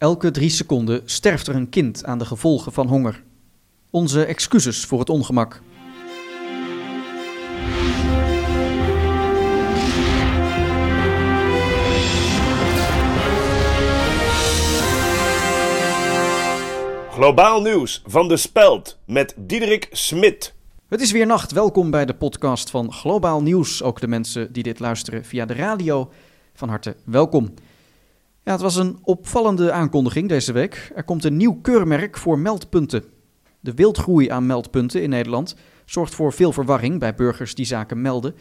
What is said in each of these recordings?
Elke drie seconden sterft er een kind aan de gevolgen van honger. Onze excuses voor het ongemak. Globaal nieuws van de Speld met Diederik Smit. Het is weer nacht. Welkom bij de podcast van Globaal Nieuws. Ook de mensen die dit luisteren via de radio, van harte welkom. Ja, het was een opvallende aankondiging deze week. Er komt een nieuw keurmerk voor meldpunten. De wildgroei aan meldpunten in Nederland zorgt voor veel verwarring bij burgers die zaken melden.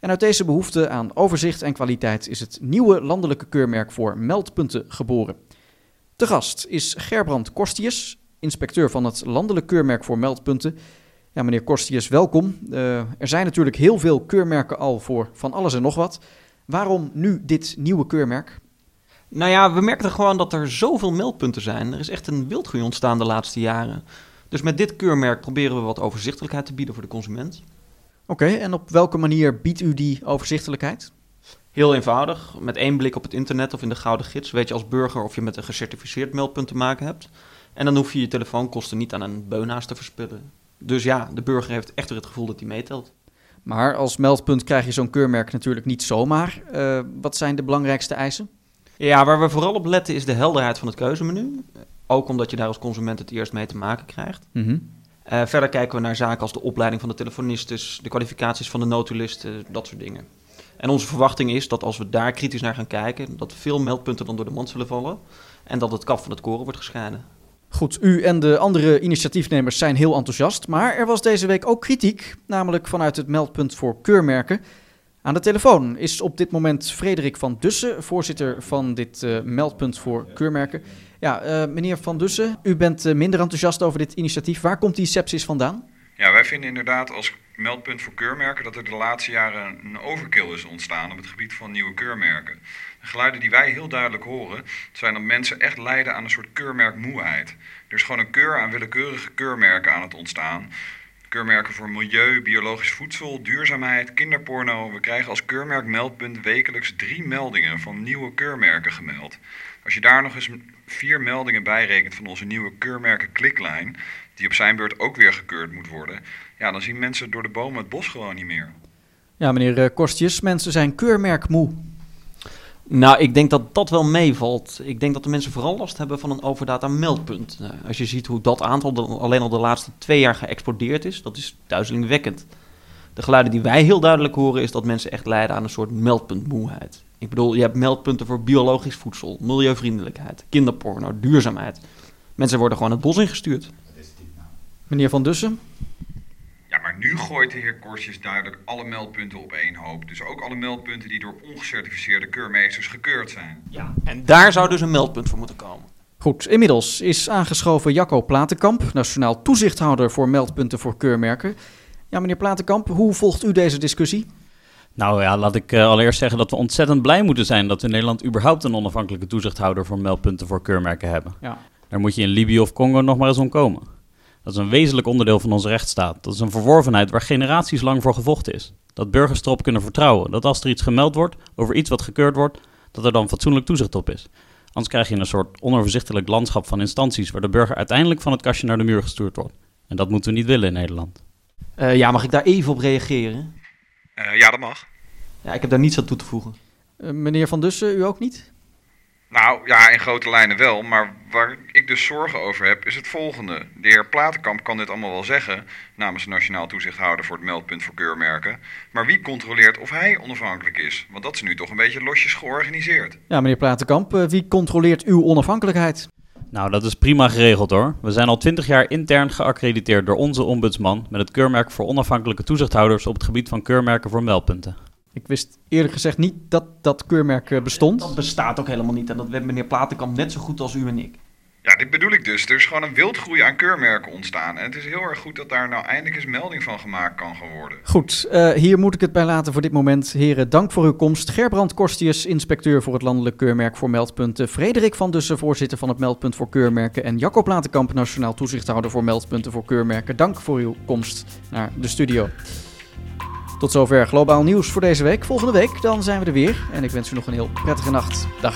En uit deze behoefte aan overzicht en kwaliteit is het nieuwe landelijke keurmerk voor meldpunten geboren. De gast is Gerbrand Korstius, inspecteur van het landelijk keurmerk voor meldpunten. Ja, meneer Korstius, welkom. Uh, er zijn natuurlijk heel veel keurmerken al voor van alles en nog wat. Waarom nu dit nieuwe keurmerk? Nou ja, we merken gewoon dat er zoveel meldpunten zijn. Er is echt een wildgroei ontstaan de laatste jaren. Dus met dit keurmerk proberen we wat overzichtelijkheid te bieden voor de consument. Oké, en op welke manier biedt u die overzichtelijkheid? Heel eenvoudig. Met één blik op het internet of in de Gouden Gids weet je als burger of je met een gecertificeerd meldpunt te maken hebt. En dan hoef je je telefoonkosten niet aan een beunaas te verspillen. Dus ja, de burger heeft echt weer het gevoel dat hij meetelt. Maar als meldpunt krijg je zo'n keurmerk natuurlijk niet zomaar. Uh, wat zijn de belangrijkste eisen? Ja, waar we vooral op letten is de helderheid van het keuzemenu. Ook omdat je daar als consument het eerst mee te maken krijgt. Mm -hmm. uh, verder kijken we naar zaken als de opleiding van de telefonistes, de kwalificaties van de notulisten, dat soort dingen. En onze verwachting is dat als we daar kritisch naar gaan kijken, dat veel meldpunten dan door de mand zullen vallen en dat het kaf van het koren wordt gescheiden. Goed, u en de andere initiatiefnemers zijn heel enthousiast, maar er was deze week ook kritiek, namelijk vanuit het meldpunt voor keurmerken. Aan de telefoon is op dit moment Frederik van Dussen, voorzitter van dit uh, meldpunt voor keurmerken. Ja, uh, meneer van Dussen, u bent uh, minder enthousiast over dit initiatief. Waar komt die sepsis vandaan? Ja, wij vinden inderdaad als meldpunt voor keurmerken dat er de laatste jaren een overkill is ontstaan op het gebied van nieuwe keurmerken. De geluiden die wij heel duidelijk horen, zijn dat mensen echt lijden aan een soort keurmerkmoeheid. Er is gewoon een keur aan willekeurige keurmerken aan het ontstaan. Keurmerken voor milieu, biologisch voedsel, duurzaamheid, kinderporno. We krijgen als keurmerk meldpunt wekelijks drie meldingen van nieuwe keurmerken gemeld. Als je daar nog eens vier meldingen bij rekent van onze nieuwe keurmerken kliklijn, die op zijn beurt ook weer gekeurd moet worden, ja, dan zien mensen door de bomen het bos gewoon niet meer. Ja, meneer Kostjes, mensen zijn keurmerkmoe. Nou, ik denk dat dat wel meevalt. Ik denk dat de mensen vooral last hebben van een overdaad aan meldpunt. Uh, als je ziet hoe dat aantal alleen al de laatste twee jaar geëxplodeerd is, dat is duizelingwekkend. De geluiden die wij heel duidelijk horen is dat mensen echt lijden aan een soort meldpuntmoeheid. Ik bedoel, je hebt meldpunten voor biologisch voedsel, milieuvriendelijkheid, kinderporno, duurzaamheid. Mensen worden gewoon het bos ingestuurd. Meneer Van Dussen? Maar nu gooit de heer Korsjes duidelijk alle meldpunten op één hoop. Dus ook alle meldpunten die door ongecertificeerde keurmeesters gekeurd zijn. Ja, en daar zou dus een meldpunt voor moeten komen. Goed, inmiddels is aangeschoven Jacco Platenkamp, nationaal toezichthouder voor meldpunten voor keurmerken. Ja, meneer Platenkamp, hoe volgt u deze discussie? Nou ja, laat ik uh, allereerst zeggen dat we ontzettend blij moeten zijn dat we in Nederland überhaupt een onafhankelijke toezichthouder voor meldpunten voor keurmerken hebben. Ja. Daar moet je in Libië of Congo nog maar eens om komen. Dat is een wezenlijk onderdeel van onze rechtsstaat. Dat is een verworvenheid waar generaties lang voor gevochten is. Dat burgers erop kunnen vertrouwen dat als er iets gemeld wordt over iets wat gekeurd wordt, dat er dan fatsoenlijk toezicht op is. Anders krijg je een soort onoverzichtelijk landschap van instanties waar de burger uiteindelijk van het kastje naar de muur gestuurd wordt. En dat moeten we niet willen in Nederland. Uh, ja, mag ik daar even op reageren? Uh, ja, dat mag. Ja, ik heb daar niets aan toe te voegen. Uh, meneer Van Dussen, u ook niet? Nou ja, in grote lijnen wel, maar waar ik dus zorgen over heb is het volgende. De heer Platenkamp kan dit allemaal wel zeggen namens de Nationaal Toezichthouder voor het meldpunt voor keurmerken. Maar wie controleert of hij onafhankelijk is? Want dat is nu toch een beetje losjes georganiseerd. Ja, meneer Platenkamp, wie controleert uw onafhankelijkheid? Nou, dat is prima geregeld hoor. We zijn al twintig jaar intern geaccrediteerd door onze ombudsman met het keurmerk voor onafhankelijke toezichthouders op het gebied van keurmerken voor meldpunten. Ik wist eerlijk gezegd niet dat dat keurmerk bestond. Dat bestaat ook helemaal niet en dat weet meneer Platenkamp net zo goed als u en ik. Ja, dit bedoel ik dus. Er is gewoon een wildgroei aan keurmerken ontstaan. En het is heel erg goed dat daar nou eindelijk eens melding van gemaakt kan worden. Goed, uh, hier moet ik het bij laten voor dit moment. Heren, dank voor uw komst. Gerbrand Korstius, inspecteur voor het landelijk keurmerk voor meldpunten. Frederik van Dussen, voorzitter van het meldpunt voor keurmerken. En Jacco Platenkamp, nationaal toezichthouder voor meldpunten voor keurmerken. Dank voor uw komst naar de studio. Tot zover globaal nieuws voor deze week. Volgende week dan zijn we er weer. En ik wens u nog een heel prettige nacht. Dag.